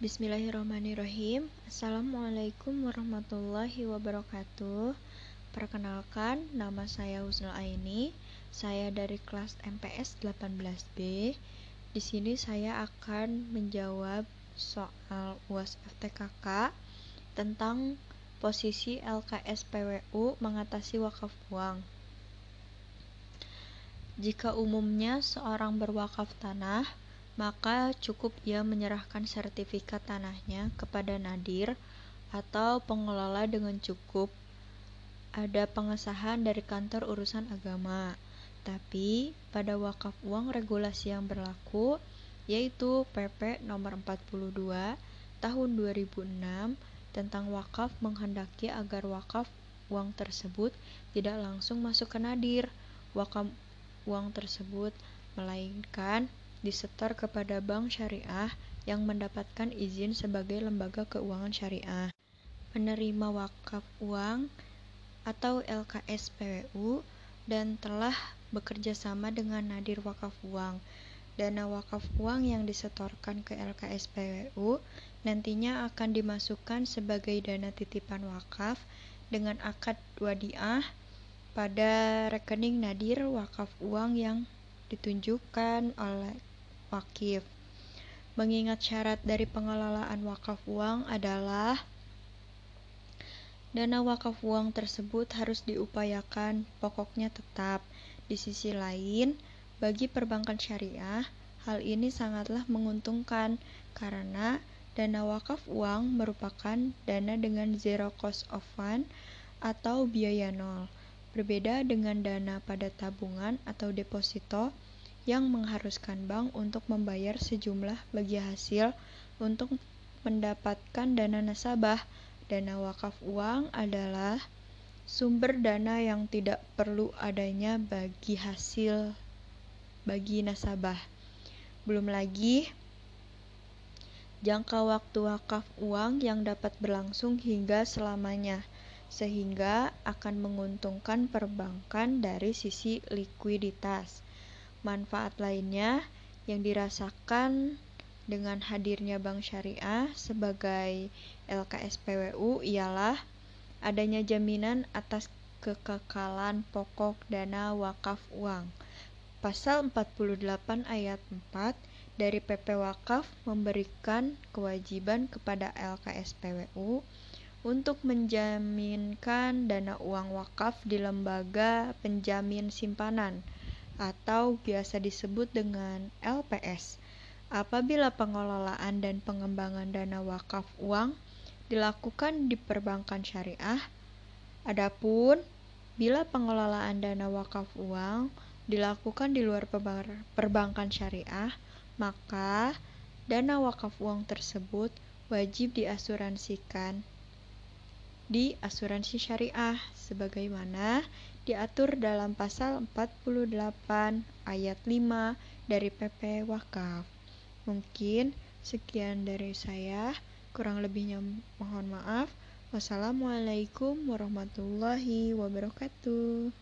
Bismillahirrahmanirrahim. Assalamualaikum warahmatullahi wabarakatuh. Perkenalkan, nama saya Husnul Aini. Saya dari kelas MPS 18B Di sini saya akan menjawab soal UAS FTKK Tentang posisi LKS PWU mengatasi wakaf uang. Jika umumnya seorang berwakaf tanah maka cukup ia menyerahkan sertifikat tanahnya kepada nadir atau pengelola dengan cukup ada pengesahan dari kantor urusan agama. Tapi pada wakaf uang regulasi yang berlaku yaitu PP nomor 42 tahun 2006 tentang wakaf menghendaki agar wakaf uang tersebut tidak langsung masuk ke nadir wakaf uang tersebut melainkan disetor kepada bank syariah yang mendapatkan izin sebagai lembaga keuangan syariah. Menerima wakaf uang atau LKS PWU dan telah bekerja sama dengan Nadir Wakaf Uang. Dana wakaf uang yang disetorkan ke LKS PWU nantinya akan dimasukkan sebagai dana titipan wakaf dengan akad wadiah pada rekening Nadir Wakaf Uang yang ditunjukkan oleh wakif. Mengingat syarat dari pengelolaan wakaf uang adalah dana wakaf uang tersebut harus diupayakan pokoknya tetap. Di sisi lain, bagi perbankan syariah, hal ini sangatlah menguntungkan karena dana wakaf uang merupakan dana dengan zero cost of fund atau biaya nol. Berbeda dengan dana pada tabungan atau deposito yang mengharuskan bank untuk membayar sejumlah bagi hasil untuk mendapatkan dana nasabah. Dana wakaf uang adalah sumber dana yang tidak perlu adanya bagi hasil bagi nasabah. Belum lagi jangka waktu wakaf uang yang dapat berlangsung hingga selamanya, sehingga akan menguntungkan perbankan dari sisi likuiditas. Manfaat lainnya yang dirasakan dengan hadirnya Bank Syariah sebagai LKS PWU ialah adanya jaminan atas kekekalan pokok dana wakaf uang. Pasal 48 ayat 4 dari PP Wakaf memberikan kewajiban kepada LKS PWU untuk menjaminkan dana uang wakaf di lembaga penjamin simpanan atau biasa disebut dengan LPS. Apabila pengelolaan dan pengembangan dana wakaf uang dilakukan di perbankan syariah, adapun bila pengelolaan dana wakaf uang dilakukan di luar perbankan syariah, maka dana wakaf uang tersebut wajib diasuransikan di asuransi syariah sebagaimana diatur dalam pasal 48 ayat 5 dari PP Wakaf. Mungkin sekian dari saya, kurang lebihnya mohon maaf. Wassalamualaikum warahmatullahi wabarakatuh.